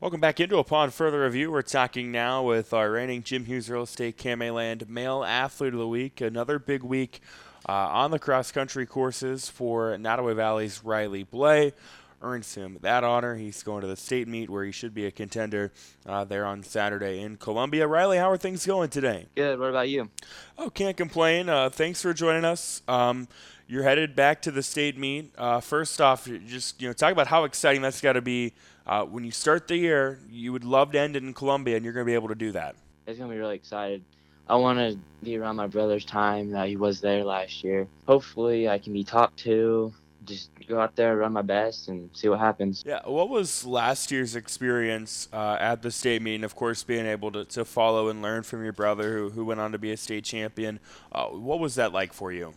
Welcome back into Upon Further Review. We're talking now with our reigning Jim Hughes Real Estate KMA Male Athlete of the Week. Another big week uh, on the cross country courses for Nodaway Valley's Riley Blay. Earns him that honor. He's going to the state meet where he should be a contender uh, there on Saturday in Columbia. Riley, how are things going today? Good. What about you? Oh, can't complain. Uh, thanks for joining us. Um, you're headed back to the state meet. Uh, first off, just you know, talk about how exciting that's got to be uh, when you start the year. You would love to end it in Columbia, and you're going to be able to do that. It's going to be really excited. I want to be around my brother's time that he was there last year. Hopefully, I can be top two. Just go out there, run my best, and see what happens. Yeah. What was last year's experience uh, at the state meet? And of course, being able to, to follow and learn from your brother who, who went on to be a state champion. Uh, what was that like for you?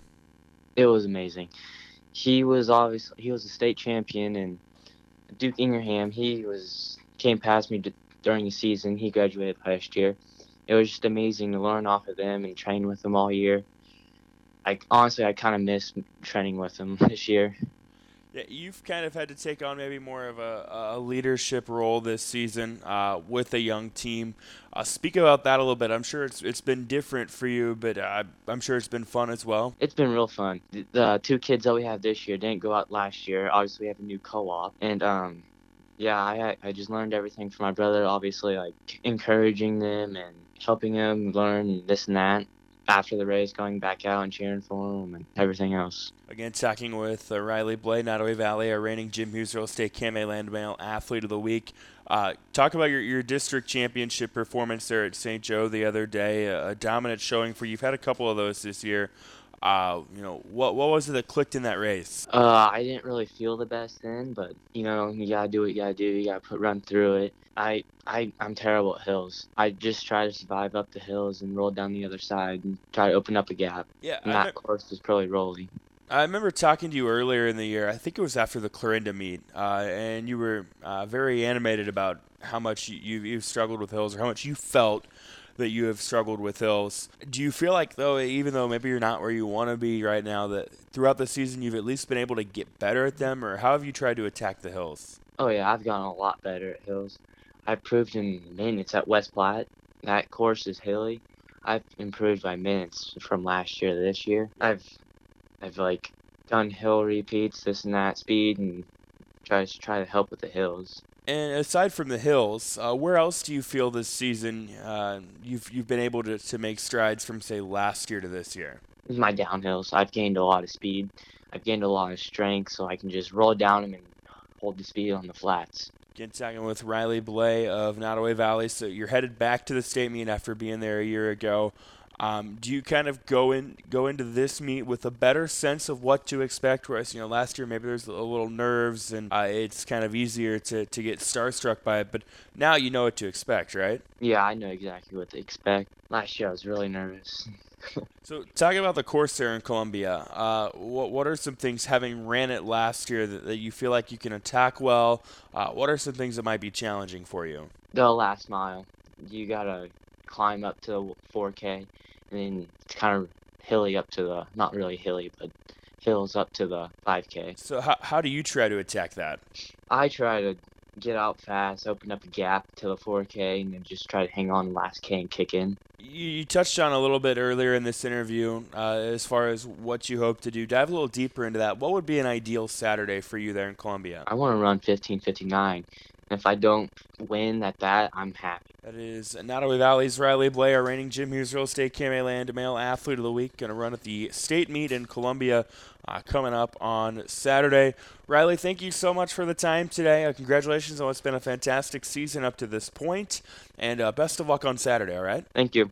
It was amazing. He was obviously he was a state champion, and Duke Ingraham he was came past me during the season. He graduated last year. It was just amazing to learn off of them and train with them all year. I honestly I kind of miss training with them this year. Yeah, you've kind of had to take on maybe more of a, a leadership role this season uh, with a young team. Uh, speak about that a little bit. I'm sure it's it's been different for you, but uh, I'm sure it's been fun as well. It's been real fun. The, the two kids that we have this year didn't go out last year. Obviously, we have a new co-op, and um, yeah, I I just learned everything from my brother. Obviously, like encouraging them and helping them learn this and that after the race, going back out and cheering for him and everything else. Again, talking with uh, Riley Blay, Nodaway Valley, our reigning Jim Hughes Real Estate KMA Land Athlete of the Week. Uh, talk about your, your district championship performance there at St. Joe the other day. A, a, dominant showing for you. You've had a couple of those this year. Uh, you know, what what was it that clicked in that race? Uh, I didn't really feel the best then, but you know, you gotta do what you gotta do. You gotta put run through it. I I I'm terrible at hills. I just try to survive up the hills and roll down the other side and try to open up a gap. Yeah, and that course was probably rolling. I remember talking to you earlier in the year. I think it was after the Clarinda meet, uh, and you were uh, very animated about how much you, you have struggled with hills, or how much you felt that you have struggled with hills. Do you feel like though, even though maybe you're not where you want to be right now, that throughout the season you've at least been able to get better at them, or how have you tried to attack the hills? Oh yeah, I've gotten a lot better at hills. I've proved in minutes at West Platte. That course is hilly. I've improved by minutes from last year to this year. I've I've like done hill repeats, this and that, speed, and try to try to help with the hills. And aside from the hills, uh, where else do you feel this season uh, you've you've been able to, to make strides from say last year to this year? My downhills, I've gained a lot of speed. I've gained a lot of strength, so I can just roll down them and hold the speed on the flats. Again, talking with Riley Blay of Nodaway Valley. So you're headed back to the state meet after being there a year ago. Um, do you kind of go in go into this meet with a better sense of what to expect? Whereas you know last year maybe there's a little nerves and uh, it's kind of easier to, to get starstruck by it, but now you know what to expect, right? Yeah, I know exactly what to expect. Last year I was really nervous. so talking about the course there in Columbia, uh, what what are some things having ran it last year that, that you feel like you can attack well? Uh, what are some things that might be challenging for you? The last mile, you gotta climb up to 4K, and kind of hilly up to the not really hilly, but hills up to the 5K. So how how do you try to attack that? I try to get out fast, open up a gap to the 4K, and then just try to hang on last K and kick in. You touched on a little bit earlier in this interview uh, as far as what you hope to do. Dive a little deeper into that. What would be an ideal Saturday for you there in Columbia? I want to run 15:59. If I don't win at that, I'm happy. That is Nodaway Valley's Riley Blay, reigning Jim Hughes Real Estate KMA Land Male Athlete of the Week. Going to run at the state meet in Columbia uh, coming up on Saturday. Riley, thank you so much for the time today. Uh, congratulations on what's been a fantastic season up to this point, and uh, best of luck on Saturday, all right? Thank you.